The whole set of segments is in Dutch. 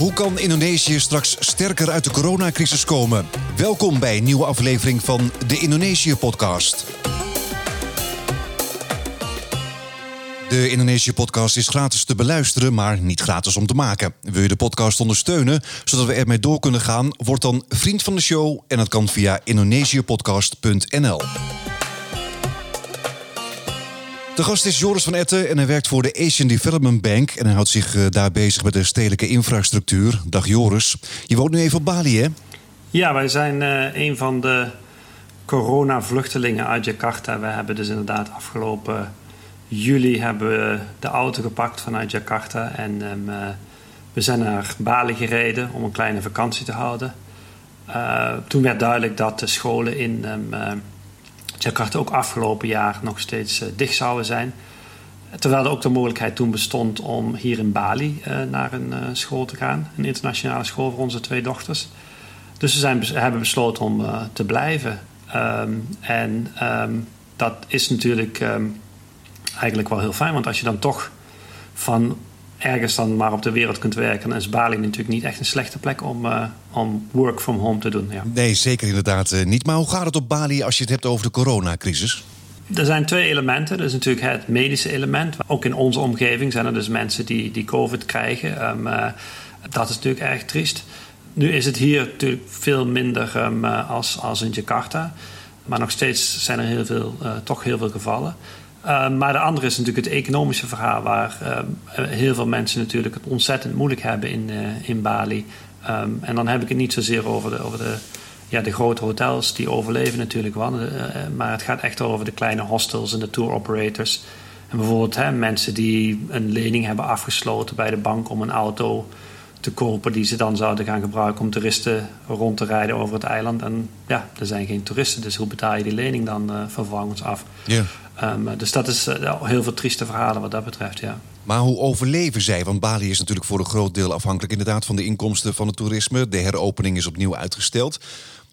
Hoe kan Indonesië straks sterker uit de coronacrisis komen? Welkom bij een nieuwe aflevering van de Indonesië-podcast. De Indonesië-podcast is gratis te beluisteren, maar niet gratis om te maken. Wil je de podcast ondersteunen, zodat we ermee door kunnen gaan? Word dan vriend van de show en dat kan via indonesiëpodcast.nl. De gast is Joris van Etten en hij werkt voor de Asian Development Bank. En hij houdt zich eh, daar bezig met de stedelijke infrastructuur. Dag Joris. Je woont nu even op Bali, hè? Ja, wij zijn uh, een van de corona-vluchtelingen uit Jakarta. We hebben dus inderdaad afgelopen juli hebben de auto gepakt vanuit Jakarta. En um, uh, we zijn naar Bali gereden om een kleine vakantie te houden. Toen werd duidelijk dat de scholen in um, Jakarta ook afgelopen jaar nog steeds uh, dicht zouden zijn. Terwijl er ook de mogelijkheid toen bestond om hier in Bali uh, naar een uh, school te gaan. Een internationale school voor onze twee dochters. Dus we zijn, hebben besloten om te blijven. Um, en um, dat is natuurlijk um, eigenlijk wel heel fijn. Want als je dan toch van ergens dan maar op de wereld kunt werken, dan is Bali natuurlijk niet echt een slechte plek om, uh, om work from home te doen. Ja. Nee, zeker inderdaad uh, niet. Maar hoe gaat het op Bali als je het hebt over de coronacrisis? Er zijn twee elementen. Er is natuurlijk het medische element. Ook in onze omgeving zijn er dus mensen die, die COVID krijgen. Um, uh, dat is natuurlijk erg triest. Nu is het hier natuurlijk veel minder um, als, als in Jakarta. Maar nog steeds zijn er heel veel, toch heel veel gevallen. Uh, maar de andere is natuurlijk het economische verhaal, waar uh, heel veel mensen natuurlijk het ontzettend moeilijk hebben in, uh, in Bali. Um, en dan heb ik het niet zozeer over de, over de, ja, de grote hotels, die overleven natuurlijk wel. maar het gaat echt over de kleine hostels en de tour operators. En bijvoorbeeld hè, mensen die een lening hebben afgesloten bij de bank om een auto te kopen die ze dan zouden gaan gebruiken om toeristen rond te rijden over het eiland. En ja, er zijn geen toeristen, dus hoe betaal je die lening dan vervolgens af? Ja. Um, dus dat is uh, heel veel trieste verhalen wat dat betreft, ja. Maar hoe overleven zij? Want Bali is natuurlijk voor een groot deel afhankelijk inderdaad van de inkomsten van het toerisme. De heropening is opnieuw uitgesteld.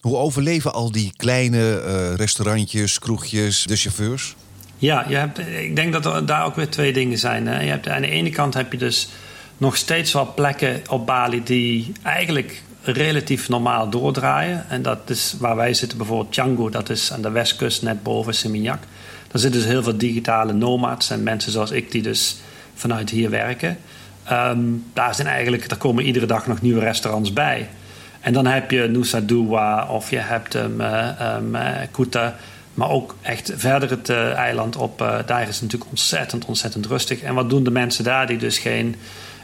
Hoe overleven al die kleine uh, restaurantjes, kroegjes, de chauffeurs? Ja, je hebt, ik denk dat er daar ook weer twee dingen zijn. Hè. Je hebt, aan de ene kant heb je dus nog steeds wel plekken op Bali die eigenlijk relatief normaal doordraaien. En dat is waar wij zitten, bijvoorbeeld Canggu, dat is aan de westkust net boven Seminyak. Er zitten dus heel veel digitale nomads en mensen zoals ik die dus vanuit hier werken. Um, daar, zijn eigenlijk, daar komen iedere dag nog nieuwe restaurants bij. En dan heb je Nusa Dua of je hebt um, Kuta. Maar ook echt verder het uh, eiland op. Daar is het natuurlijk ontzettend, ontzettend rustig. En wat doen de mensen daar die dus geen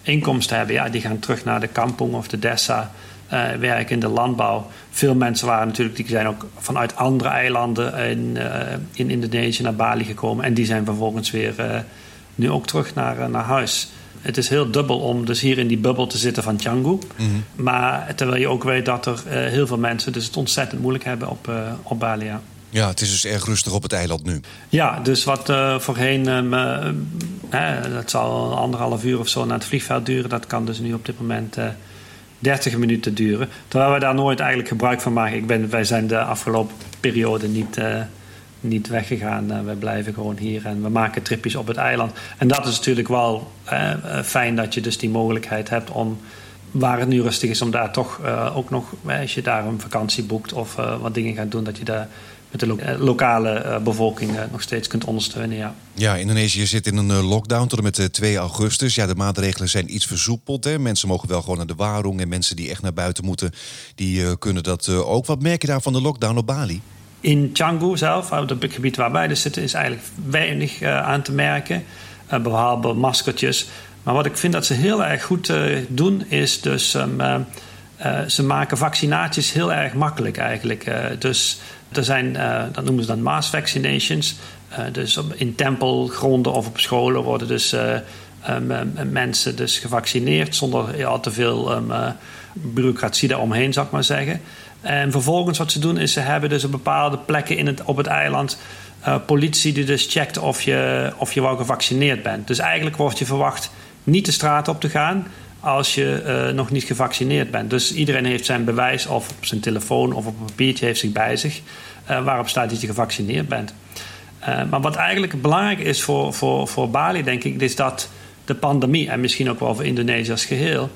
inkomsten hebben? Ja, die gaan terug naar de kampong of de dessa uh, werken in de landbouw. Veel mensen waren natuurlijk, die zijn ook vanuit andere eilanden in, uh, in Indonesië naar Bali gekomen. En die zijn vervolgens weer uh, nu ook terug naar, naar huis. Het is heel dubbel om dus hier in die bubbel te zitten van Canggu. Mm -hmm. Maar terwijl je ook weet dat er heel veel mensen dus het ontzettend moeilijk hebben op, op Bali. Ja. Ja, het is dus erg rustig op het eiland nu. Ja, dus wat uh, voorheen, uh, dat zal anderhalf uur of zo naar het vliegveld duren, dat kan dus nu op dit moment 30 minuten duren. Terwijl we daar nooit eigenlijk gebruik van maken. Ik ben, wij zijn de afgelopen periode niet, uh, niet weggegaan. Uh, wij blijven gewoon hier en we maken tripjes op het eiland. En dat is natuurlijk wel uh, fijn dat je dus die mogelijkheid hebt om waar het nu rustig is, om daar toch ook nog, als je daar een vakantie boekt of wat dingen gaat doen, dat je daar met de lo lokale uh, bevolking nog steeds kunt ondersteunen. Ja. ja, Indonesië zit in een lockdown tot en met 2 augustus. Ja, de maatregelen zijn iets versoepeld. Hè. Mensen mogen wel gewoon naar de warung en mensen die echt naar buiten moeten, die kunnen dat ook. Wat merk je daar van de lockdown op Bali? In Canggu zelf, op het gebied waar wij dus zitten, is eigenlijk weinig aan te merken. behalve maskertjes. Maar wat ik vind dat ze heel erg goed uh, doen, is dus um, uh, ze maken vaccinaties heel erg makkelijk eigenlijk. dus er zijn, dat noemen ze dan mass vaccinations. dus in tempelgronden of op scholen worden dus um, mensen dus gevaccineerd zonder al te veel um, bureaucratie daaromheen, zou ik maar zeggen. En vervolgens wat ze doen is ze hebben dus op bepaalde plekken in het, op het eiland politie die dus checkt of je, of je wel gevaccineerd bent. Dus eigenlijk wordt je verwacht niet de straat op te gaan als je uh, nog niet gevaccineerd bent. Dus iedereen heeft zijn bewijs of op zijn telefoon of op een papiertje heeft zich bij zich uh, waarop staat dat je gevaccineerd bent. Uh, maar wat eigenlijk belangrijk is voor, voor, voor Bali, denk ik, is dat de pandemie en misschien ook wel voor Indonesië als geheel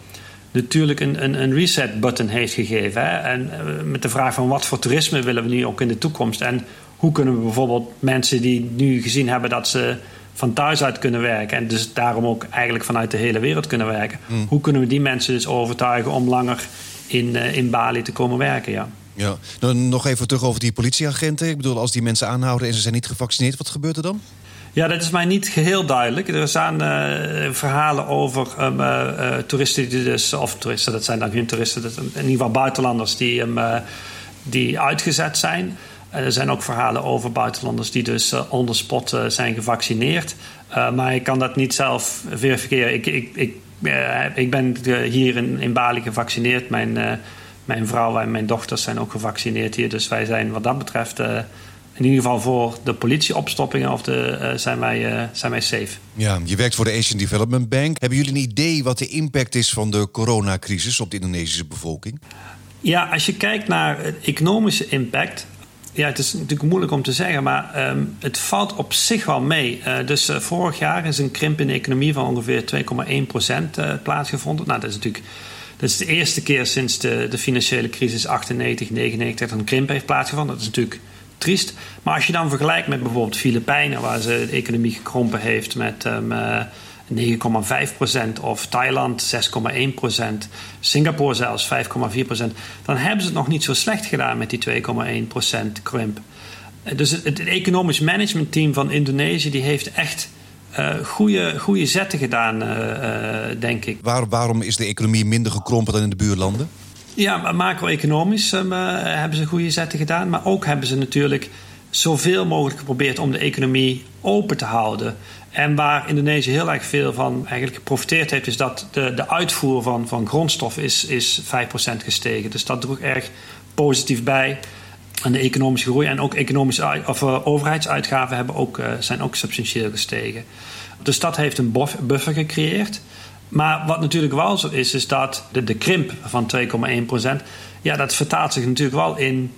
natuurlijk een, een, een reset-button heeft gegeven. Hè? En met de vraag van wat voor toerisme willen we nu ook in de toekomst? En hoe kunnen we bijvoorbeeld mensen die nu gezien hebben dat ze van thuis uit kunnen werken en dus daarom ook eigenlijk vanuit de hele wereld kunnen werken, hmm. hoe kunnen we die mensen dus overtuigen om langer in, in Bali te komen werken? Ja. Ja, dan nog even terug over die politieagenten. Ik bedoel, als die mensen aanhouden en ze zijn niet gevaccineerd, wat gebeurt er dan? Ja, dat is mij niet geheel duidelijk. Er zijn uh, verhalen over um, uh, toeristen die dus, of toeristen, dat zijn dan geen toeristen, dat, in ieder geval buitenlanders die, um, die uitgezet zijn. Er zijn ook verhalen over buitenlanders die dus on the spot zijn gevaccineerd. maar ik kan dat niet zelf verifiëren. Ik, ik, ik, ik ben hier in, in Bali gevaccineerd. Mijn mijn vrouw en mijn dochters zijn ook gevaccineerd hier. Dus wij zijn wat dat betreft in ieder geval voor de politieopstoppingen of de, uh, zijn, wij, uh, zijn wij safe. Ja, je werkt voor de Asian Development Bank. Hebben jullie een idee wat de impact is van de coronacrisis op de Indonesische bevolking? Ja, als je kijkt naar het economische impact. Ja, het is natuurlijk moeilijk om te zeggen, maar um, het valt op zich wel mee. Uh, dus vorig jaar is een krimp in de economie van ongeveer 2,1% plaatsgevonden. Nou, dat is natuurlijk dat is de eerste keer sinds de, de financiële crisis 98, 99 dat een krimp heeft plaatsgevonden. Dat is natuurlijk triest. Maar als je dan vergelijkt met bijvoorbeeld Filipijnen, waar ze de economie gekrompen heeft met um, 9,5% of Thailand 6,1%, Singapore zelfs 5,4%, dan hebben ze het nog niet zo slecht gedaan met die 2,1% krimp. Dus het, het, economisch managementteam van Indonesië die heeft echt uh, goede, goede zetten gedaan, uh, uh, denk ik. Waar, waarom is de economie minder gekrompen dan in de buurlanden? Ja, macro-economisch um, hebben ze goede zetten gedaan. Maar ook hebben ze natuurlijk zoveel mogelijk geprobeerd om de economie open te houden. En waar Indonesië heel erg veel van eigenlijk geprofiteerd heeft, is dat de, de uitvoer van, van grondstof is, is 5% gestegen. Dus dat droeg erg positief bij aan de economische groei. En ook economische of, uh, overheidsuitgaven hebben ook, uh, zijn ook substantieel gestegen. Dus dat heeft een buffer gecreëerd. Maar wat natuurlijk wel zo is, is dat de, de krimp van 2,1%, ja, dat vertaalt zich natuurlijk wel in,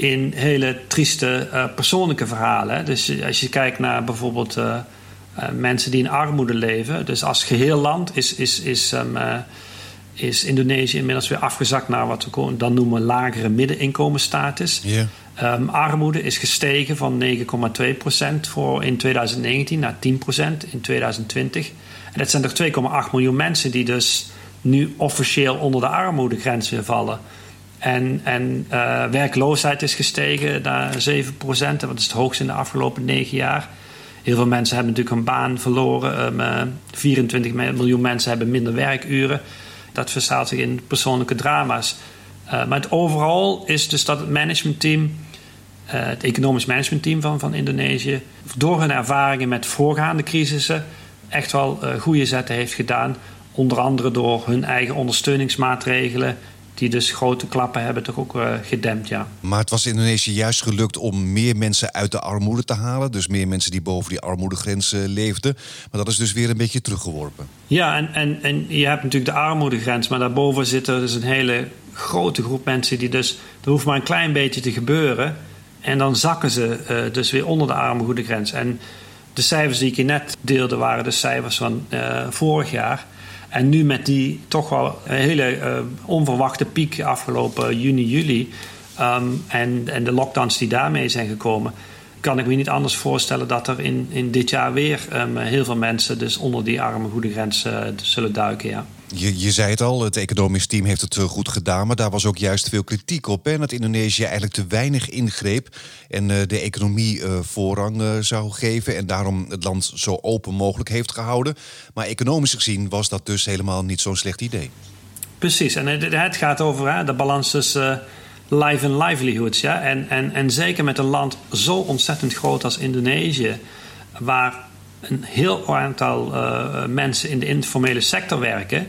in hele trieste uh, persoonlijke verhalen. Dus als je kijkt naar bijvoorbeeld mensen die in armoede leven, dus als geheel land is, is, is um, is Indonesië inmiddels weer afgezakt naar wat we dan noemen lagere middeninkomensstatus. Yeah. Um, armoede is gestegen van 9,2% voor in 2019 naar 10% in 2020. En dat zijn toch 2,8 miljoen mensen die dus nu officieel onder de armoedegrens weer vallen. En, en uh, werkloosheid is gestegen naar 7%, dat is het hoogste in de afgelopen 9 jaar. Heel veel mensen hebben natuurlijk een baan verloren. Um, uh, 24 miljoen mensen hebben minder werkuren dat verstaat zich in persoonlijke drama's. Uh, maar het overal is dus dat het managementteam, uh, het economisch managementteam van, van Indonesië, door hun ervaringen met voorgaande crisissen echt wel goede zetten heeft gedaan. Onder andere door hun eigen ondersteuningsmaatregelen, die dus grote klappen hebben toch ook uh, gedempt, ja. Maar het was Indonesië juist gelukt om meer mensen uit de armoede te halen. Dus meer mensen die boven die armoedegrens uh, leefden. Maar dat is dus weer een beetje teruggeworpen. Ja, en, en, en je hebt natuurlijk de armoedegrens. Maar daarboven zit er dus een hele grote groep mensen die dus... Er hoeft maar een klein beetje te gebeuren. En dan zakken ze uh, dus weer onder de armoedegrens. En de cijfers die ik je net deelde waren de cijfers van vorig jaar... En nu met die toch wel hele uh, onverwachte piek afgelopen juni, juli. Um, en, en de lockdowns die daarmee zijn gekomen. Kan ik me niet anders voorstellen dat er in, in dit jaar weer um, heel veel mensen dus onder die arme goede grens uh, zullen duiken. Ja. Je, je zei het al, het economisch team heeft het eh, goed gedaan. Maar daar was ook juist veel kritiek op. Dat Indonesië eigenlijk te weinig ingreep. En uh, de economie uh, voorrang zou geven. En daarom het land zo open mogelijk heeft gehouden. Maar economisch gezien was dat dus helemaal niet zo'n slecht idee. Precies. En het, gaat over hè, de balans tussen life en livelihoods. Ja? En, en, en zeker met een land zo ontzettend groot als Indonesië. Waar een heel aantal mensen in de informele sector werken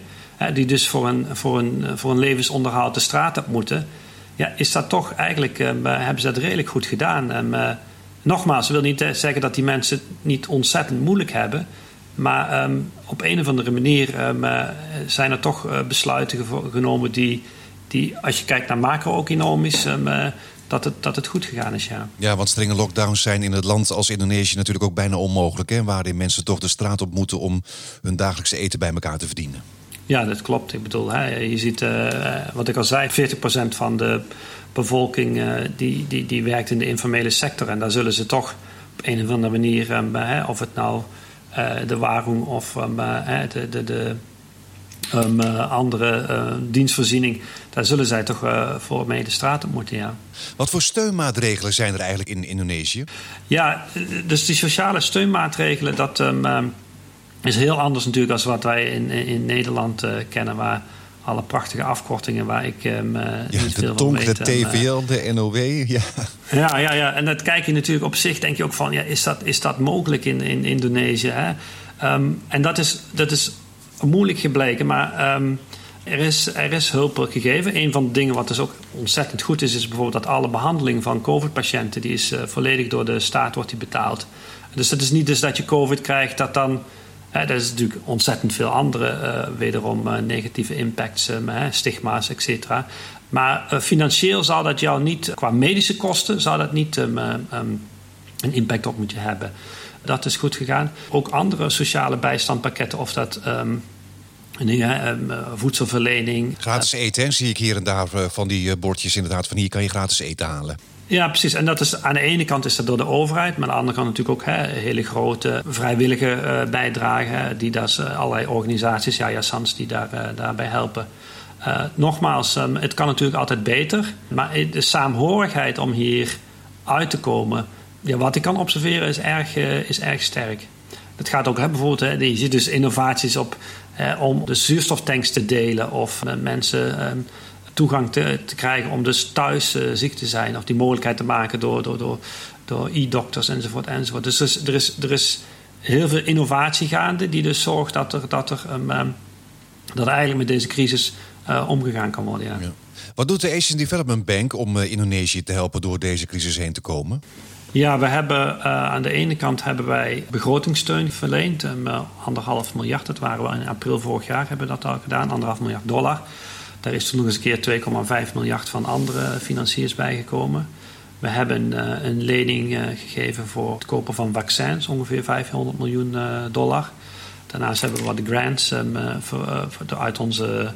die dus voor een, voor, een, voor een levensonderhoud de straat op moeten, ja, is dat toch eigenlijk, uh, hebben ze dat redelijk goed gedaan. Uh, nogmaals, ik wil niet eh, zeggen dat die mensen het niet ontzettend moeilijk hebben. Maar um, op een of andere manier um, zijn er toch besluiten genomen die, die, als je kijkt naar macro-economisch, dat het, dat het goed gegaan is, ja. Ja, want strenge lockdowns zijn in het land als Indonesië natuurlijk ook bijna onmogelijk. Hè? Waarin mensen toch de straat op moeten om hun dagelijkse eten bij elkaar te verdienen. Ja, dat klopt. Ik bedoel, hè, je ziet, wat ik al zei, 40% van de bevolking die, die, die werkt in de informele sector. En daar zullen ze toch op een of andere manier, um, of het nou de waarom of um, de, de, de um, andere dienstvoorziening, daar zullen zij toch voor mee de straat op moeten, ja. Wat voor steunmaatregelen zijn er eigenlijk in Indonesië? Ja, dus die sociale steunmaatregelen, dat um, is heel anders natuurlijk als wat wij in, in Nederland uh, kennen, waar alle prachtige afkortingen waar ik um, ja, niet veel van weet. De TVL, de NOW, ja. Ja, ja, ja. En dat kijk je natuurlijk op zich, denk je ook van, ja, is dat, is dat mogelijk in, in Indonesië? Hè? Um, en dat is, dat is moeilijk gebleken, maar um, er, is, er is hulp gegeven. Een van de dingen wat dus ook ontzettend goed is, is bijvoorbeeld dat alle behandeling van COVID-patiënten, die is uh, volledig door de staat wordt die betaald. Dus dat is niet dus dat je COVID krijgt, dat dan. Dat is natuurlijk ontzettend veel andere, uh, wederom negatieve impacts, stigma's, et cetera. Maar financieel zal dat jou niet, qua medische kosten, zal dat niet um, um, een impact op moeten hebben. Dat is goed gegaan. Ook andere sociale bijstandpakketten, of dat um, voedselverlening. Gratis eten, zie ik hier en daar eh, van die eh, bordjes inderdaad. Van hier kan je gratis eten halen. Ja, precies. En dat is, aan de ene kant is dat door de overheid, maar aan de andere kant natuurlijk ook hè, hele grote vrijwillige uh, bijdragen. Die dat allerlei organisaties, ja, ja, Sans, die daar, daarbij helpen. Nogmaals, um, het kan natuurlijk altijd beter, maar de saamhorigheid om hier uit te komen, ja, wat ik kan observeren is erg, is erg sterk. Het gaat ook hè, bijvoorbeeld, hè, je ziet dus innovaties op eh, om de zuurstoftanks te delen of mensen uh, toegang te, te, krijgen om dus thuis ziek te zijn of die mogelijkheid te maken door, door, door, door e-doctors enzovoort enzovoort. Dus er is, er, is, er is heel veel innovatie gaande die dus zorgt dat er, dat er, um, um, dat er eigenlijk met deze crisis omgegaan kan worden. Ja. Ja. Wat doet de Asian Development Bank om Indonesië te helpen door deze crisis heen te komen? Ja, we hebben uh, aan de ene kant hebben wij begrotingssteun verleend. Um, anderhalf miljard, dat waren we in april vorig jaar, hebben we dat al gedaan. Anderhalf miljard dollar. Daar is toen nog eens een keer 2,5 miljard van andere financiers bijgekomen. We hebben uh, een lening gegeven voor het kopen van vaccins, ongeveer 500 miljoen dollar. Daarnaast hebben we wat grants voor, uit onze,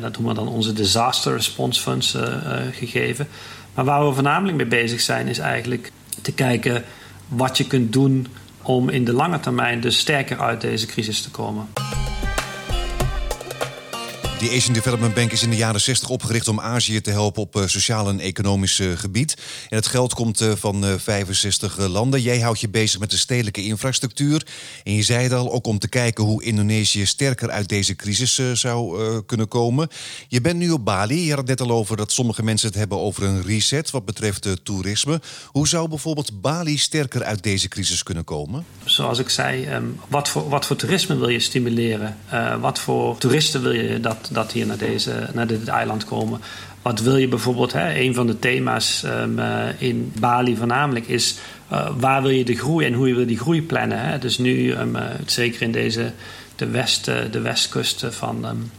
dat noemen we dan onze disaster response funds gegeven. Maar waar we voornamelijk mee bezig zijn, is eigenlijk te kijken wat je kunt doen om in de lange termijn dus sterker uit deze crisis te komen. Die Asian Development Bank is in de jaren 60 opgericht om Azië te helpen op sociaal en economisch gebied. En het geld komt van 65 landen. Jij houdt je bezig met de stedelijke infrastructuur. En je zei het al, ook om te kijken hoe Indonesië sterker uit deze crisis zou kunnen komen. Je bent nu op Bali. Je had het net al over dat sommige mensen het hebben over een reset wat betreft toerisme. Hoe zou bijvoorbeeld Bali sterker uit deze crisis kunnen komen? Zoals ik zei, wat voor, wat voor toerisme wil je stimuleren? Wat voor toeristen wil je dat dat hier naar, deze, naar dit eiland komen. Wat wil je bijvoorbeeld, hè, een van de thema's um, uh, in Bali voornamelijk is uh, waar wil je de groei en hoe je wil die groei plannen. Hè? Dus nu, um, uh, zeker in deze, de, west, de westkust van, um,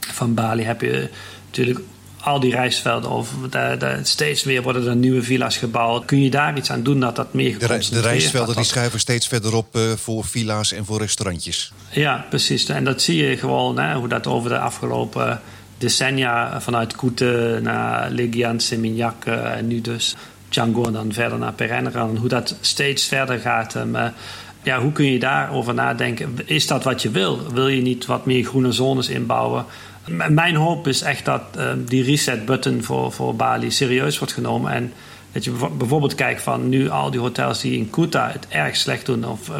van Bali, heb je natuurlijk al die reisvelden of daar, daar, steeds meer worden er nieuwe villa's gebouwd. Kun je daar iets aan doen dat dat meer De, de reisvelden die schuiven steeds verder op uh, voor villa's en voor restaurantjes. Ja, precies. En dat zie je gewoon, hè, hoe dat over de afgelopen decennia vanuit Koete naar Legian, Seminyak uh, en nu dus Django en dan verder naar Perenneran. Hoe dat steeds verder gaat. Um, uh, ja, hoe kun je daarover nadenken? Is dat wat je wil? Wil je niet wat meer groene zones inbouwen? Mijn hoop is echt dat uh, die reset-button voor, voor Bali serieus wordt genomen. En dat je bijvoorbeeld kijkt van nu al die hotels die in Kuta het erg slecht doen of uh,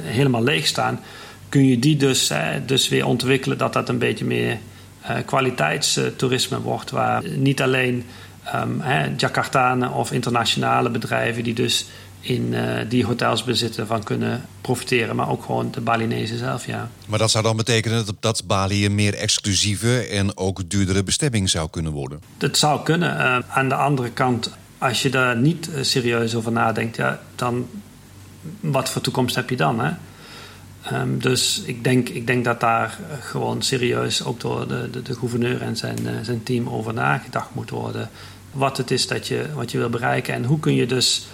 helemaal leeg staan. Kun je die dus, dus weer ontwikkelen dat dat een beetje meer kwaliteitstoerisme wordt. Waar niet alleen um, Jakartanen of internationale bedrijven die dus in uh, die hotels bezitten van kunnen profiteren, maar ook gewoon de Balinese zelf, ja. Maar dat zou dan betekenen dat, dat Bali een meer exclusieve en ook duurdere bestemming zou kunnen worden? Dat zou kunnen. Uh, aan de andere kant, als je daar niet uh, serieus over nadenkt, ja, dan wat voor toekomst heb je dan? Hè? Um, dus ik denk, ik denk dat daar gewoon serieus ook door de, de, de gouverneur en zijn, zijn team over nagedacht moet worden. Wat het is dat je, wat je wil bereiken en hoe kun je dus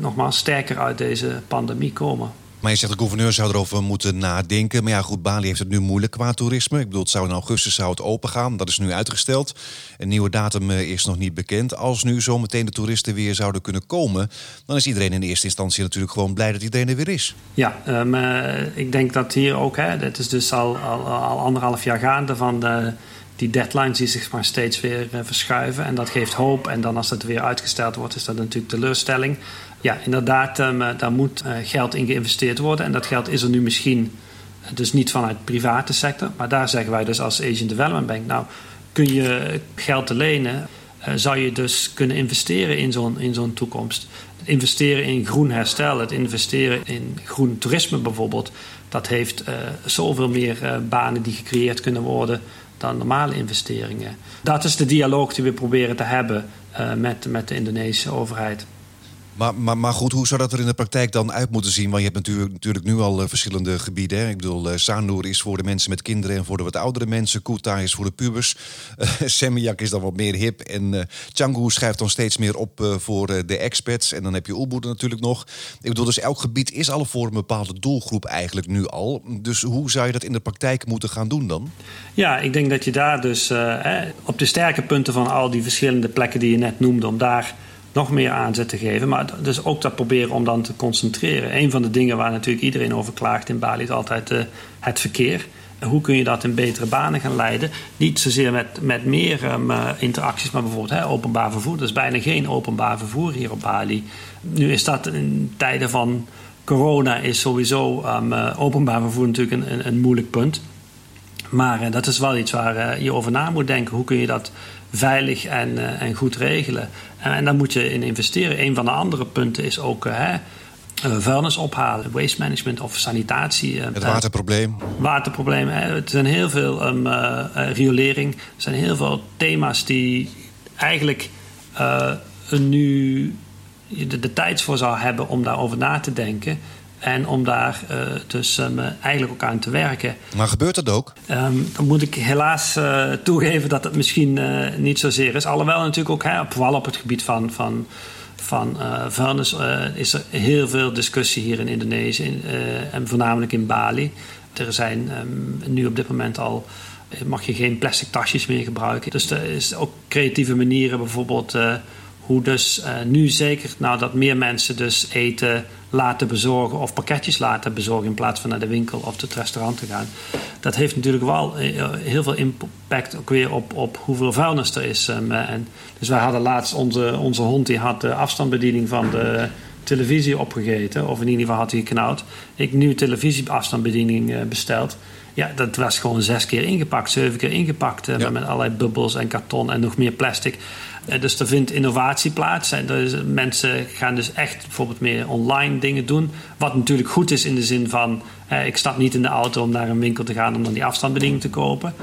nogmaals sterker uit deze pandemie komen. Maar je zegt de gouverneur zou erover moeten nadenken. Maar ja, goed, Bali heeft het nu moeilijk qua toerisme. Ik bedoel, het zou in augustus zou het open gaan. Dat is nu uitgesteld. Een nieuwe datum eh, is nog niet bekend. Als nu zometeen de toeristen weer zouden kunnen komen, dan is iedereen in eerste instantie natuurlijk gewoon blij dat iedereen er weer is. Ja, um, ik denk dat hier ook, hè, het is dus al, al, al anderhalf jaar gaande van de die deadlines die zich maar steeds weer uh, verschuiven. En dat geeft hoop. En dan als het weer uitgesteld wordt, is dat natuurlijk teleurstelling. Ja, inderdaad, um, daar moet uh, geld in geïnvesteerd worden. En dat geld is er nu misschien dus niet vanuit de private sector. Maar daar zeggen wij dus als Asian Development Bank... nou, kun je geld te lenen... Zou je dus kunnen investeren in zo'n, in zo'n toekomst. Investeren in groen herstel, het investeren in groen toerisme bijvoorbeeld... dat heeft uh, zoveel meer banen die gecreëerd kunnen worden dan normale investeringen. Dat is de dialoog die we proberen te hebben met, met de Indonesische overheid. Maar, maar, maar goed, hoe zou dat er in de praktijk dan uit moeten zien? Want je hebt natuurlijk, natuurlijk nu al uh, verschillende gebieden. Ik bedoel, uh, is voor de mensen met kinderen en voor de wat oudere mensen. Kuta is voor de pubers. Uh, is dan wat meer hip. En uh, Canggu schrijft dan steeds meer op voor de expats. En dan heb je Ubud natuurlijk nog. Ik bedoel, dus elk gebied is al voor een bepaalde doelgroep eigenlijk nu al. Dus hoe zou je dat in de praktijk moeten gaan doen dan? Ja, ik denk dat je daar dus eh, op de sterke punten van al die verschillende plekken die je net noemde... om daar nog meer aanzet te geven. Maar dus ook dat proberen om dan te concentreren. Een van de dingen waar natuurlijk iedereen over klaagt in Bali is altijd uh, het verkeer. Hoe kun je dat in betere banen gaan leiden? Niet zozeer met, met meer um, uh, interacties, maar bijvoorbeeld hè, openbaar vervoer. Er is bijna geen openbaar vervoer hier op Bali. Nu is dat in tijden van corona is sowieso um, uh, openbaar vervoer natuurlijk een, een moeilijk punt. Maar uh, dat is wel iets waar uh, je over na moet denken. Hoe kun je dat veilig en, uh, en goed regelen? en daar moet je in investeren. Een van de andere punten is ook hè, vuilnis ophalen, waste management of sanitatie. Het waterprobleem. Waterprobleem. Hè. Er zijn heel veel um, riolering. Er zijn heel veel thema's die eigenlijk nu de, de tijd voor zou hebben om daarover na te denken. En om daar uh, dus um, eigenlijk ook aan te werken. Maar gebeurt dat ook? Um, dan moet ik helaas uh, toegeven dat het misschien uh, niet zozeer is. Alhoewel natuurlijk ook, hè, vooral op het gebied van, van, van vuilnis, is er heel veel discussie hier in Indonesië. In, en voornamelijk in Bali. Er zijn um, nu op dit moment al mag je geen plastic tasjes meer gebruiken. Dus er is ook creatieve manieren, bijvoorbeeld hoe dus uh, nu zeker nadat meer mensen dus eten laten bezorgen of pakketjes laten bezorgen in plaats van naar de winkel of het restaurant te gaan. Dat heeft natuurlijk wel heel veel impact ook weer op, op hoeveel vuilnis er is. Um, en dus wij hadden laatst onze, onze hond die had de afstandsbediening van de televisie opgegeten, of in ieder geval had hij geknauwd. Ik nieuwe televisieafstandsbediening besteld. Ja, dat was gewoon zes keer ingepakt, zeven keer ingepakt. Ja. Met allerlei bubbels en karton en nog meer plastic. Uh, dus er vindt innovatie plaats. En dus mensen gaan dus echt bijvoorbeeld meer online dingen doen. Wat natuurlijk goed is in de zin van... Uh, ik stap niet in de auto om naar een winkel te gaan om dan die afstandsbediening te kopen.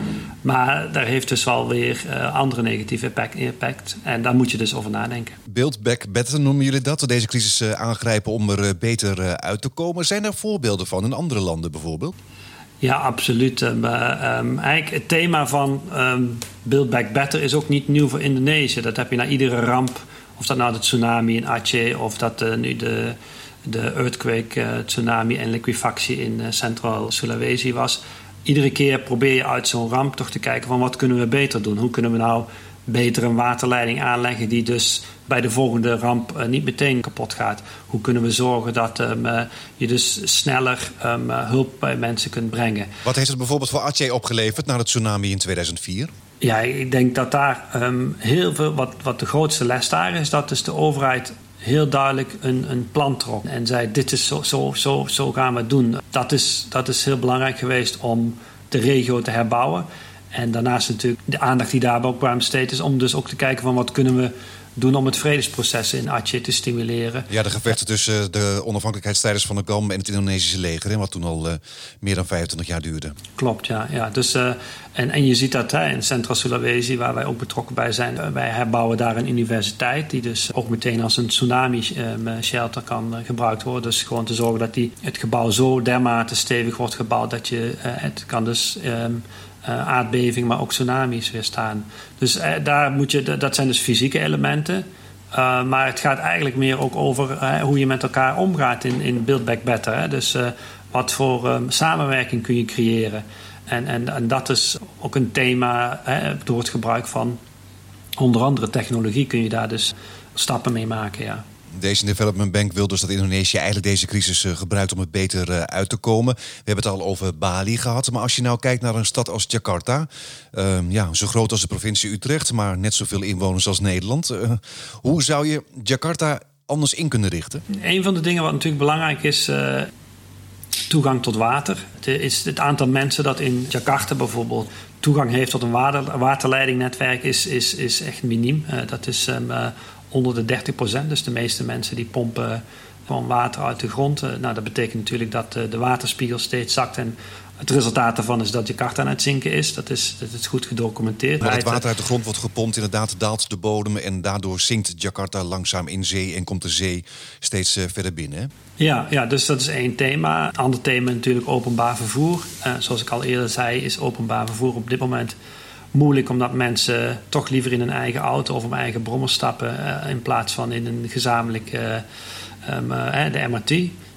Maar daar heeft dus wel weer uh, andere negatieve impact. En daar moet je dus over nadenken. Build back better noemen jullie dat? Deze crisis aangrijpen om er beter uit te komen. Zijn er voorbeelden van in andere landen bijvoorbeeld? Ja, absoluut. Um, um, eigenlijk het thema van um, Build Back Better is ook niet nieuw voor Indonesië. Dat heb je na iedere ramp, of dat nou de tsunami in Aceh of dat uh, nu de, de earthquake, uh, tsunami en liquefactie in uh, Centraal Sulawesi was. Iedere keer probeer je uit zo'n ramp toch te kijken van wat kunnen we beter doen? Hoe kunnen we nou beter een waterleiding aanleggen die dus bij de volgende ramp uh, niet meteen kapot gaat. Hoe kunnen we zorgen dat um, uh, je dus sneller um, uh, hulp bij mensen kunt brengen? Wat heeft het bijvoorbeeld voor Aceh opgeleverd na de tsunami in 2004? Ja, ik denk dat daar um, heel veel, wat, wat de grootste les daar is, dat dus de overheid heel duidelijk een, een plan trok. En zei: Dit is zo, zo, zo, zo gaan we het doen. Dat is, dat is heel belangrijk geweest om de regio te herbouwen. En daarnaast natuurlijk de aandacht die daarbij ook bij besteed is om dus ook te kijken van wat kunnen we doen om het vredesproces in Aceh te stimuleren. Ja, de gevechten tussen de onafhankelijkheidsstrijders van de GAM en het Indonesische leger, wat toen al uh, meer dan 25 jaar duurde. Klopt, ja. ja. Dus, uh, en, en je ziet dat hè, in Centraal Sulawesi, waar wij ook betrokken bij zijn, wij herbouwen daar een universiteit die dus ook meteen als een tsunami-shelter kan gebruikt worden. Dus gewoon te zorgen dat die, het gebouw zo dermate stevig wordt gebouwd dat je het kan dus. Um, uh, aardbeving, maar ook tsunamis weerstaan. Dus uh, daar moet je, dat zijn dus fysieke elementen. Uh, maar het gaat eigenlijk meer ook over hoe je met elkaar omgaat in, in Build Back Better. Hè? Dus wat voor um, samenwerking kun je creëren? En, en, en, dat is ook een thema hè, door het gebruik van onder andere technologie kun je daar dus stappen mee maken. Ja. Deze Development Bank wil dus dat Indonesië eigenlijk deze crisis uh, gebruikt om het beter uh, uit te komen. We hebben het al over Bali gehad. Maar als je nou kijkt naar een stad als Jakarta, uh, ja, zo groot als de provincie Utrecht, maar net zoveel inwoners als Nederland. Eh, hoe zou je Jakarta anders in kunnen richten? Een van de dingen wat natuurlijk belangrijk is, toegang tot water. Het, is het aantal mensen dat in Jakarta bijvoorbeeld toegang heeft tot een water, waterleidingnetwerk is, is, echt miniem. dat is um, onder de 30 procent. Dus de meeste mensen die pompen gewoon water uit de grond. Eh, nou, dat betekent natuurlijk dat eh, de waterspiegel steeds zakt. En het resultaat daarvan is dat Jakarta aan het zinken is. Dat is, dat is goed gedocumenteerd. Maar het water uit de grond wordt gepompt, inderdaad daalt de bodem... en daardoor zinkt Jakarta langzaam in zee... en komt de zee steeds uh, verder binnen. Ja, ja, dus dat is één thema. Ander thema natuurlijk openbaar vervoer. Uh, zoals ik al eerder zei, is openbaar vervoer op dit moment moeilijk omdat mensen toch liever in hun eigen auto of een eigen brommer stappen uh, in plaats van in een gezamenlijk uh, um, uh, de MRT.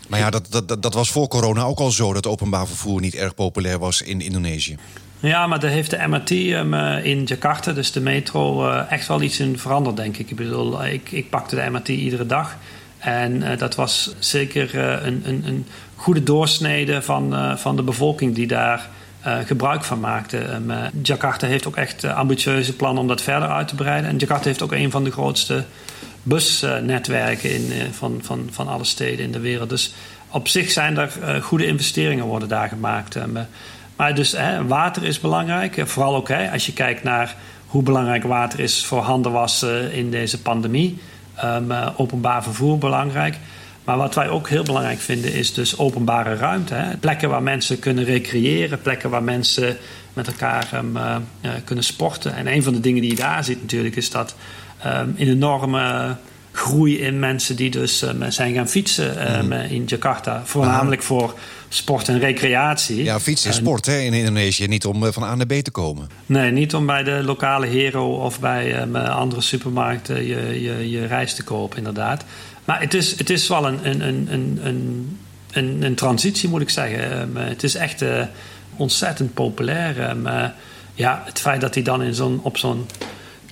Maar ja, dat, dat, dat was voor corona ook al zo dat openbaar vervoer niet erg populair was in Indonesië. Ja, maar daar heeft de MRT um, in Jakarta, dus de metro, echt wel iets in veranderd, denk ik. Ik bedoel, ik, ik pakte de MRT iedere dag. En dat was zeker een, een, een goede doorsnede van, van de bevolking die daar uh, gebruik van maakte. Um, Jakarta heeft ook echt uh, ambitieuze plannen om dat verder uit te breiden. En Jakarta heeft ook een van de grootste busnetwerken in, van, van, van alle steden in de wereld. Dus op zich zijn er goede investeringen worden daar gemaakt. Um, maar dus water is belangrijk. Vooral ook als je kijkt naar hoe belangrijk water is voor handenwassen in deze pandemie. Um, openbaar vervoer belangrijk. Maar wat wij ook heel belangrijk vinden is dus openbare ruimte. Hè? Plekken waar mensen kunnen recreëren, plekken waar mensen met elkaar um, uh, kunnen sporten. En een van de dingen die je daar ziet natuurlijk is dat um, een enorme groei in mensen die dus um, zijn gaan fietsen um, in Jakarta. Voornamelijk Aha. voor sport en recreatie. Ja, fietsen is sport hè, in Indonesië. Niet om uh, van A naar B te komen. Nee, niet om bij de lokale hero of bij um, andere supermarkten je, je, je reis te kopen, inderdaad. Maar het is, het is wel een, een, een, een, een, een transitie, moet ik zeggen. Um, het is echt uh, ontzettend populair. Um, uh, ja, het feit dat hij dan in zo'n, op zo'n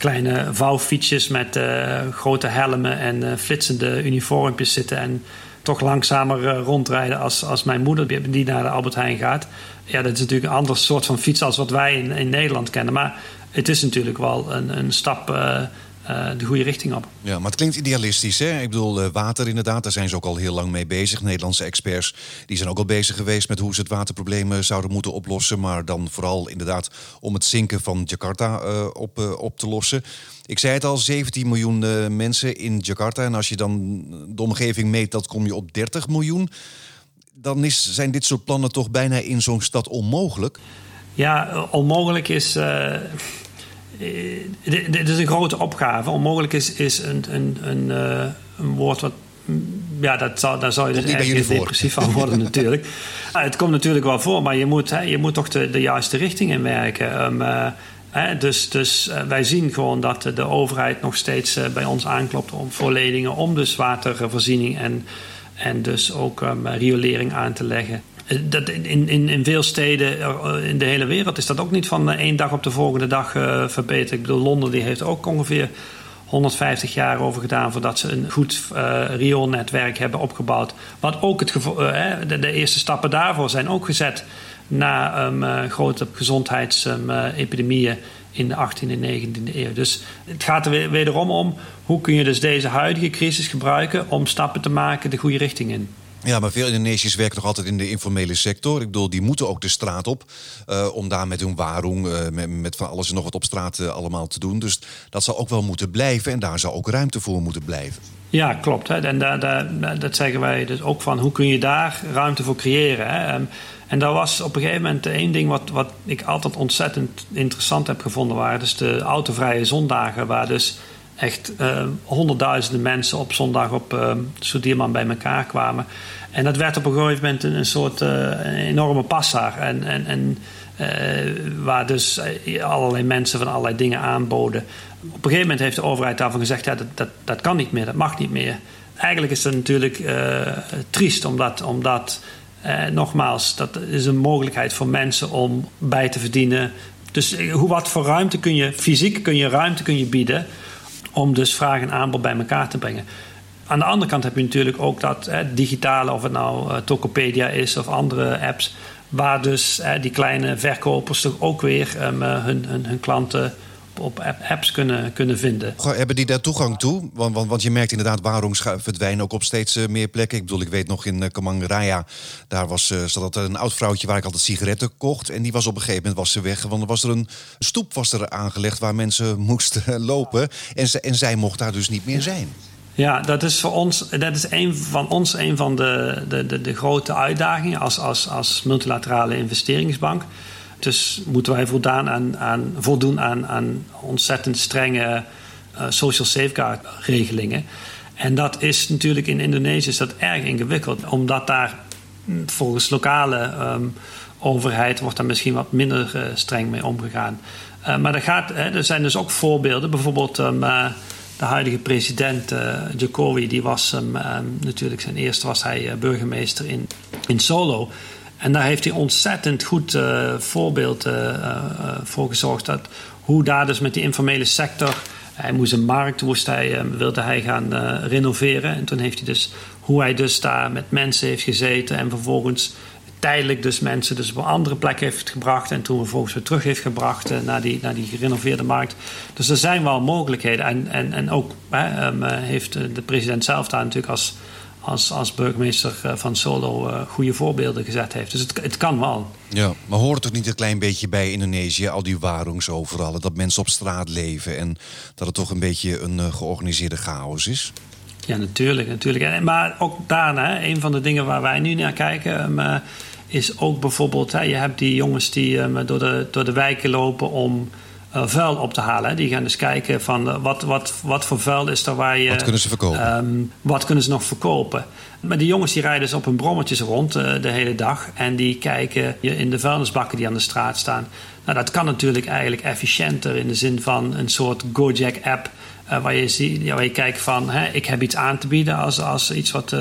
kleine vouwfietsjes met uh, grote helmen en flitsende uniformpjes zitten en toch langzamer rondrijden als, als mijn moeder die naar de Albert Heijn gaat. Ja, dat is natuurlijk een ander soort van fiets als wat wij in, in Nederland kennen. Maar het is natuurlijk wel een, een stap uh, de goede richting op. Ja, maar het klinkt idealistisch. Hè? Ik bedoel, uh, water inderdaad, daar zijn ze ook al heel lang mee bezig. Nederlandse experts die zijn ook al bezig geweest met hoe ze het waterprobleem zouden moeten oplossen. Maar dan vooral inderdaad om het zinken van Jakarta op, op te lossen. Ik zei het al, 17 miljoen mensen in Jakarta. En als je dan de omgeving meet, dat kom je op 30 miljoen. Dan is, zijn dit soort plannen toch bijna in zo'n stad onmogelijk? Ja, onmogelijk is eh, dit is een grote opgave. Onmogelijk is, is een, een, een, uh, een woord wat. Ja, dat zou, daar zou je dus echt depressief van worden natuurlijk. Ja, het komt natuurlijk wel voor, maar je moet, hè, je moet toch de, de juiste richting in werken. Um, uh, hè, dus dus wij zien gewoon dat de overheid nog steeds bij ons aanklopt om, voor leningen om dus watervoorziening en, en dus ook um, riolering aan te leggen. Dat in, in, in veel steden eh, in de hele wereld is dat ook niet van één dag op de volgende dag uh, verbeterd. Ik bedoel, Londen die heeft ook ongeveer 150 jaar over gedaan voordat ze een goed uh, rioolnetwerk hebben opgebouwd. Wat ook het gevo- de, eerste stappen daarvoor zijn ook gezet na um, grote gezondheidsepidemieën in de 18e en 19e eeuw. Dus het gaat er wederom om hoe kun je dus deze huidige crisis gebruiken om stappen te maken de goede richting in. Ja, maar veel Indonesiërs werken nog altijd in de informele sector. Ik bedoel, die moeten ook de straat op uh, om daar met hun warung, uh, met, met, van alles en nog wat op straat uh, allemaal te doen. Dus dat zal ook wel moeten blijven en daar zou ook ruimte voor moeten blijven. Ja, klopt. Hè. En daar, daar, dat zeggen wij dus ook van, hoe kun je daar ruimte voor creëren? Hè? Um, en daar was op een gegeven moment één ding wat, wat ik altijd ontzettend interessant heb gevonden, waren dus de autovrije zondagen, waar dus echt honderdduizenden mensen op zondag op uh, bij elkaar kwamen. En dat werd op een gegeven moment een, soort een enorme passaar. En, en, en waar dus allerlei mensen van allerlei dingen aanboden. Op een gegeven moment heeft de overheid daarvan gezegd: ja, dat, dat, dat kan niet meer, dat mag niet meer. Eigenlijk is dat natuurlijk triest, omdat. omdat nogmaals, dat is een mogelijkheid voor mensen om bij te verdienen. Dus eh, hoe, wat voor ruimte kun je, fysiek kun je ruimte kun je bieden om dus vraag en aanbod bij elkaar te brengen. Aan de andere kant heb je natuurlijk ook dat digitale, of het nou uh, Tokopedia is of andere apps, waar dus die kleine verkopers toch ook weer um, hun, hun, hun klanten op apps kunnen, kunnen vinden. Hebben die daar toegang toe? Want, want, want je merkt inderdaad, waarom verdwijnen ook op steeds eh, meer plekken. Ik bedoel, ik weet nog in uh, Kamangraya, daar was, uh, zat een oud vrouwtje waar ik altijd sigaretten kocht. En die was op een gegeven moment was ze weg. Want er was er een stoep was er aangelegd waar mensen moesten lopen. En, ze, en zij mocht daar dus niet meer zijn. Ja, dat is voor ons, dat is een van ons een van de, de, de, de grote uitdagingen als, als, als multilaterale investeringsbank. Dus moeten wij voldaan aan, aan, voldoen aan, aan ontzettend strenge uh, social safeguard regelingen. En dat is natuurlijk in Indonesië is dat erg ingewikkeld, omdat daar hm, volgens lokale um, overheid wordt daar misschien wat minder uh, streng mee omgegaan. Uh, maar er, gaat, hè, er zijn dus ook voorbeelden, bijvoorbeeld um, de huidige president Jokowi, die was um, natuurlijk zijn eerste was hij burgemeester in, in Solo. En daar heeft hij ontzettend goed uh, voorbeeld uh, uh, voor gezorgd. Dat, hoe daar dus met die informele sector. Hij moest een markt moest hij, wilde hij gaan renoveren. En toen heeft hij dus hoe hij dus daar met mensen heeft gezeten. En vervolgens tijdelijk dus mensen dus op een andere plek heeft gebracht. En toen vervolgens weer terug heeft gebracht naar, die, naar die gerenoveerde markt. Dus er zijn wel mogelijkheden. En, en, en ook heeft de president zelf daar natuurlijk als als, als burgemeester eh, van Solo uh, goede voorbeelden gezet heeft. Dus het, het kan wel. Ja, maar hoort het toch niet een klein beetje bij Indonesië, al die warungs overal, dat mensen op straat leven en dat het toch een beetje een uh, georganiseerde chaos is? Ja, natuurlijk. natuurlijk. En, maar ook daarna, een van de dingen waar wij nu naar kijken, um, is ook bijvoorbeeld, hè, je hebt die jongens die um, door, de, door de wijken lopen om vuil op te halen. Die gaan dus kijken van uh, wat, wat, wat voor vuil is er waar je... Wat kunnen ze verkopen? Um, wat kunnen ze nog verkopen? Maar die jongens die rijden dus op hun brommetjes rond uh, de hele dag. En die kijken in de vuilnisbakken die aan de straat staan. Nou, dat kan natuurlijk eigenlijk efficiënter in de zin van een soort Gojek-app... waar, je zie, ja, waar je kijkt van, hè, ik heb iets aan te bieden als, als iets wat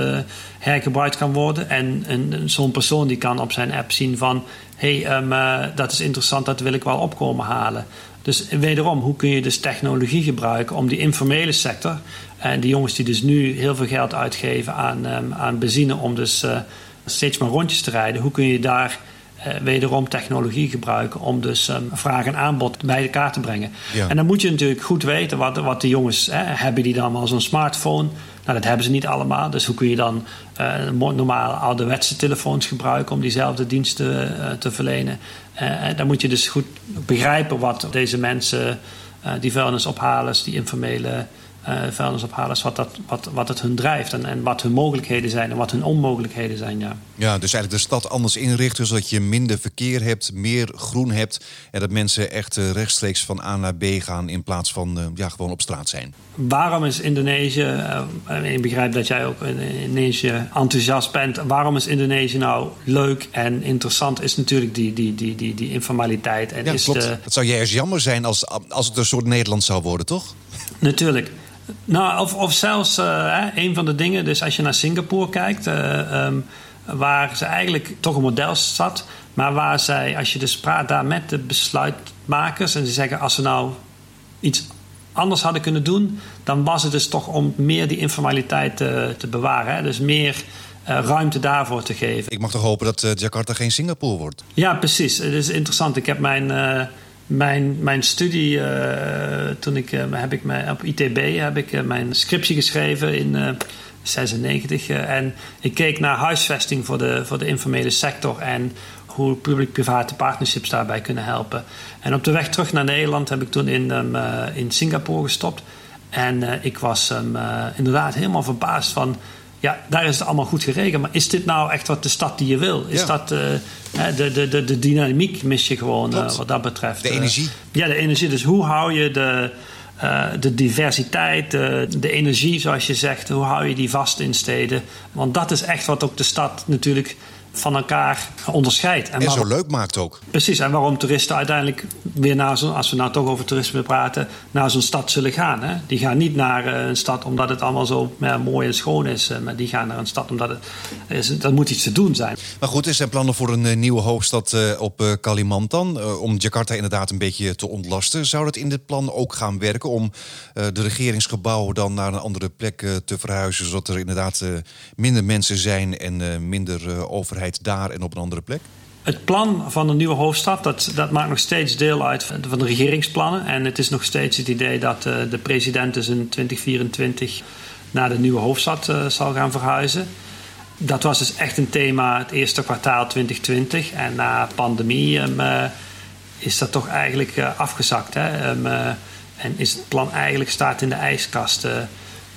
hergebruikt kan worden. En zo'n persoon die kan op zijn app zien van... hé, hey, um, dat is interessant, dat wil ik wel opkomen halen. Dus wederom, hoe kun je dus technologie gebruiken om die informele sector... en die jongens die dus nu heel veel geld uitgeven aan, um, aan benzine... om dus uh, steeds maar rondjes te rijden... hoe kun je daar uh, wederom technologie gebruiken... om dus um, vraag en aanbod bij elkaar te brengen. Ja. En dan moet je natuurlijk goed weten wat, wat de jongens... Hè, hebben die dan wel zo'n smartphone... Nou, dat hebben ze niet allemaal. Dus hoe kun je dan uh, normaal ouderwetse telefoons gebruiken om diezelfde diensten uh, te verlenen? Uh, dan moet je dus goed begrijpen wat deze mensen, die vuilnisophalers, die informele uh, vuilnisophalers, wat, dat, wat, wat het hun drijft en, en wat hun mogelijkheden zijn en wat hun onmogelijkheden zijn. Ja. ja, dus eigenlijk de stad anders inrichten zodat je minder verkeer hebt, meer groen hebt en dat mensen echt uh, rechtstreeks van A naar B gaan in plaats van uh, ja, gewoon op straat zijn. Waarom is Indonesië, ik begrijp dat jij ook in Indonesië enthousiast bent, waarom is Indonesië nou leuk en interessant, is natuurlijk die, die, die, die, die informaliteit. En ja, is klopt. De... Het zou juist jammer zijn als, als het een soort Nederland zou worden, toch? Natuurlijk. Nou, of, of zelfs uh, een van de dingen, dus als je naar Singapore kijkt, uh, um, waar ze eigenlijk toch een model zat, maar waar zij, als je dus praat daar met de besluitmakers en ze zeggen als ze nou iets anders hadden kunnen doen, dan was het dus toch om meer die informaliteit te, te bewaren. Hè? Dus meer uh, ruimte daarvoor te geven. Ik mag toch hopen dat Jakarta geen Singapore wordt? Ja, precies. Het is interessant. Ik heb mijn mijn, mijn studie, uh, toen ik, uh, heb ik mij, op ITB heb ik uh, mijn scriptie geschreven in 96. en ik keek naar huisvesting voor de, voor de informele sector en hoe publiek-private partnerships daarbij kunnen helpen. En op de weg terug naar Nederland heb ik toen in, um, in Singapore gestopt. En ik was um, inderdaad helemaal verbaasd van ja, daar is het allemaal goed geregeld. Maar is dit nou echt wat de stad die je wil? Is Ja. dat uh, de, de, de, de dynamiek mis je gewoon uh, Klopt. wat dat betreft? De Uh, energie. ja, de energie. Dus hoe hou je de, de diversiteit, de, de energie, zoals je zegt. Hoe hou je die vast in steden? Want dat is echt wat ook de stad natuurlijk van elkaar onderscheidt. En, en zo leuk maakt ook. Precies, en waarom toeristen uiteindelijk weer naar zo'n, als we nou toch over toerisme praten, naar zo'n stad zullen gaan. Hè? Die gaan niet naar eh, een stad omdat het allemaal zo ja, mooi en schoon is, eh, maar die gaan naar een stad omdat het is, dat moet iets te doen zijn. Maar goed, er zijn plannen voor een eh, nieuwe hoofdstad op Kalimantan, om Jakarta inderdaad een beetje te ontlasten. Zou dat in dit plan ook gaan werken om de regeringsgebouwen dan naar een andere plek te verhuizen, zodat er inderdaad minder mensen zijn en minder overheid daar en op een andere plek? Het plan van de nieuwe hoofdstad, dat, dat maakt nog steeds deel uit van de regeringsplannen. En het is nog steeds het idee dat uh, de president dus in 2024 naar de nieuwe hoofdstad uh, zal gaan verhuizen. Dat was dus echt een thema het eerste kwartaal 2020. En na pandemie um, uh, is dat toch eigenlijk afgezakt. Hè? Um, en is het plan eigenlijk staat in de ijskast.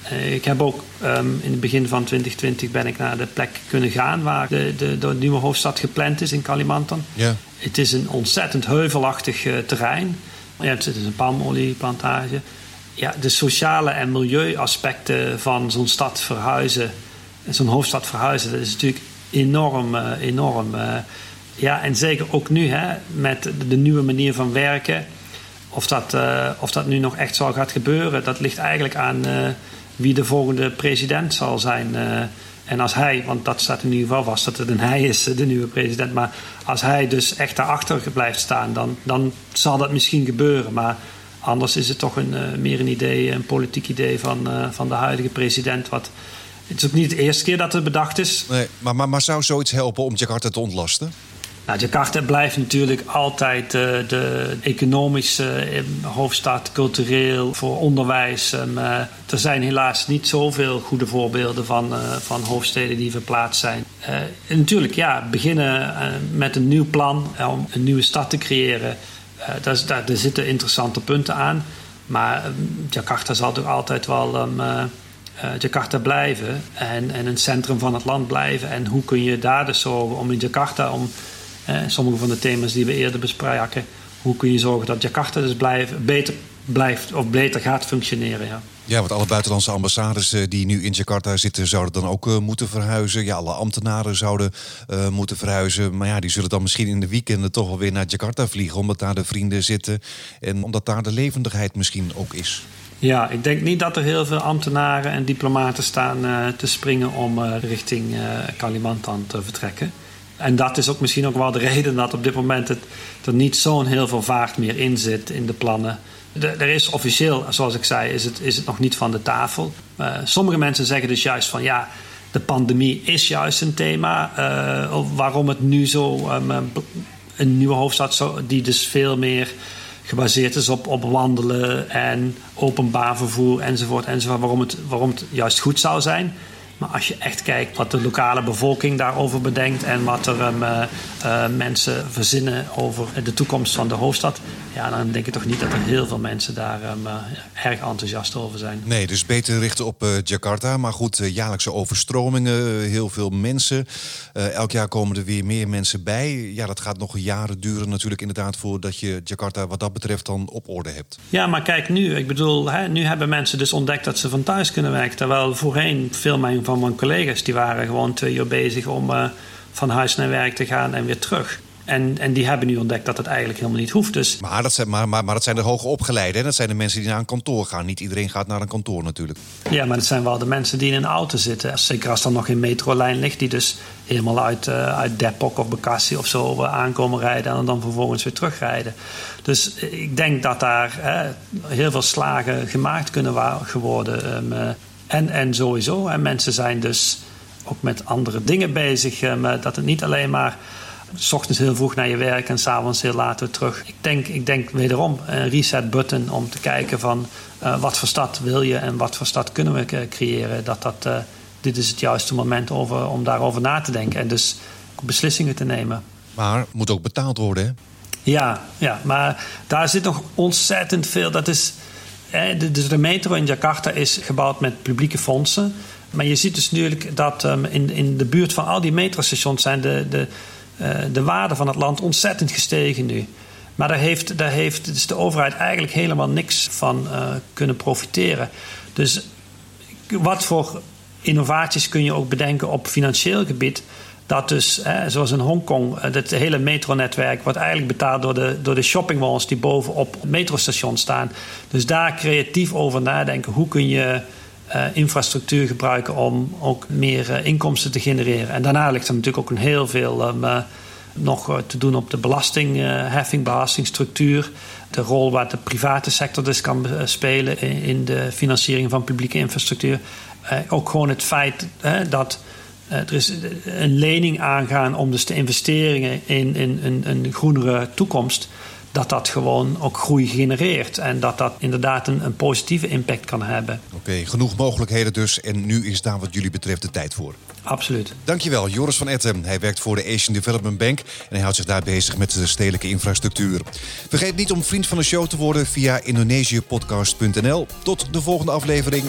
Eh, ik heb ook ehm, in het begin van 2020 ben ik naar de plek kunnen gaan waar de, de, de nieuwe hoofdstad gepland is in Kalimantan. Ja. Het is een ontzettend heuvelachtig uh, terrein. Ja, het is een palmolieplantage. Ja, de sociale en milieuaspecten van zo'n stad verhuizen, zo'n hoofdstad verhuizen, dat is natuurlijk enorm, uh, enorm. ja, en zeker ook nu hè, met de nieuwe manier van werken. Of dat, of dat nu nog echt zal gaat gebeuren, dat ligt eigenlijk aan wie de volgende president zal zijn. Uh, en als hij, want dat staat in ieder geval vast dat het een hij is, de nieuwe president. Maar als hij dus echt daarachter blijft staan, dan, dan zal dat misschien gebeuren. Maar anders is het toch een, uh, meer een idee, een politiek idee van, van de huidige president. Wat, het is ook niet de eerste keer dat het bedacht is. Nee, maar, maar, maar zou zoiets helpen om Jakarta te ontlasten? Nou, Jakarta blijft natuurlijk altijd uh, de economische eh, hoofdstad, cultureel, voor onderwijs. Um, uh, er zijn helaas niet zoveel goede voorbeelden van, van hoofdsteden die verplaatst zijn. en natuurlijk, ja, beginnen met een nieuw plan om een nieuwe stad te creëren. daar, daar, daar, zitten interessante punten aan. Maar Jakarta zal toch altijd wel um, Jakarta blijven en, en een centrum van het land blijven. En hoe kun je daar dus zorgen om in Jakarta om eh, sommige van de thema's die we eerder bespraken. Hoe kun je zorgen dat Jakarta dus blijft, beter blijft of beter gaat functioneren? Ja. Ja, want alle buitenlandse ambassades eh, die nu in Jakarta zitten, zouden dan ook uh, moeten verhuizen. Ja, alle ambtenaren zouden uh, moeten verhuizen. Maar ja, die zullen dan misschien in de weekenden toch wel weer naar Jakarta vliegen, omdat daar de vrienden zitten en omdat daar de levendigheid misschien ook is. Ja, ik denk niet dat er heel veel ambtenaren en diplomaten staan uh, te springen om richting Kalimantan te vertrekken. En dat is ook misschien ook wel de reden dat op dit moment het, er niet zo'n heel veel vaart meer in zit in de plannen. er is officieel, zoals ik zei, is het, is het nog niet van de tafel. Uh, sommige mensen zeggen dus juist van ja, de pandemie is juist een thema. Uh, waarom het nu zo um, een nieuwe hoofdstad zo, die dus veel meer gebaseerd is op, op wandelen en openbaar vervoer enzovoort enzovoort. Waarom het, waarom het juist goed zou zijn. Maar als je echt kijkt wat de lokale bevolking daarover bedenkt en wat er um, uh, mensen verzinnen over de toekomst van de hoofdstad, ja, dan denk ik toch niet dat er heel veel mensen daar um, erg enthousiast over zijn. Nee, dus beter richten op Jakarta. Maar goed, jaarlijkse overstromingen, heel veel mensen. elk jaar komen er weer meer mensen bij. Ja, dat gaat nog jaren duren natuurlijk inderdaad voordat je Jakarta wat dat betreft dan op orde hebt. Ja, maar kijk nu. Ik bedoel, hè, nu hebben mensen dus ontdekt dat ze van thuis kunnen werken. Terwijl voorheen veel mijn van mijn collega's die waren gewoon twee uur bezig om uh, van huis naar werk te gaan en weer terug. En, en die hebben nu ontdekt dat het eigenlijk helemaal niet hoeft. Dus... Maar, dat zijn, maar, maar, maar dat zijn de hoge opgeleiden. Dat zijn de mensen die naar een kantoor gaan. Niet iedereen gaat naar een kantoor natuurlijk. Ja, maar dat zijn wel de mensen die in een auto zitten. Zeker als er nog geen metrolijn ligt. Die dus helemaal uit, uh, uit Depok of Bekassi of zo uh, aankomen rijden. En dan vervolgens weer terugrijden. Dus ik denk dat daar heel veel slagen gemaakt kunnen worden. Um, en, en sowieso. En mensen zijn dus ook met andere dingen bezig. Eh, dat het niet alleen maar s ochtends heel vroeg naar je werk en s'avonds heel laat weer terug. Ik denk, ik denk wederom een reset button om te kijken van uh, wat voor stad wil je en wat voor stad kunnen we creëren. Dat dat, uh, dit is het juiste moment over, om daarover na te denken en dus beslissingen te nemen. Maar moet ook betaald worden, hè? Ja, ja, maar daar zit nog ontzettend veel. Dat is, dus de metro in Jakarta is gebouwd met publieke fondsen. Maar je ziet dus natuurlijk dat um, in, in de buurt van al die metrostations zijn de, de, uh, de waarden van het land ontzettend gestegen nu. Maar daar heeft, daar heeft dus de overheid eigenlijk helemaal niks van uh, kunnen profiteren. Dus wat voor innovaties kun je ook bedenken op financieel gebied? Dat dus, zoals in Hongkong, het hele metronetwerk wordt eigenlijk betaald door de, door de shoppingmalls die bovenop het metrostation staan. Dus daar creatief over nadenken. Hoe kun je uh, infrastructuur gebruiken om ook meer uh, inkomsten te genereren? En daarna ligt er natuurlijk ook een heel veel um, nog te doen op de belastingheffing, belastingstructuur. De rol waar de private sector dus kan spelen in, in de financiering van publieke infrastructuur. ook gewoon het feit dat er is een lening aangaan om dus de investeringen in, in, in een groenere toekomst dat dat gewoon ook groei genereert. En dat dat inderdaad een, een positieve impact kan hebben. Oké, genoeg mogelijkheden dus. En nu is daar wat jullie betreft de tijd voor. Absoluut. Dankjewel, Joris van Etten. Hij werkt voor de Asian Development Bank en hij houdt zich daar bezig met de stedelijke infrastructuur. Vergeet niet om vriend van de show te worden via indonesiëpodcast.nl. Tot de volgende aflevering.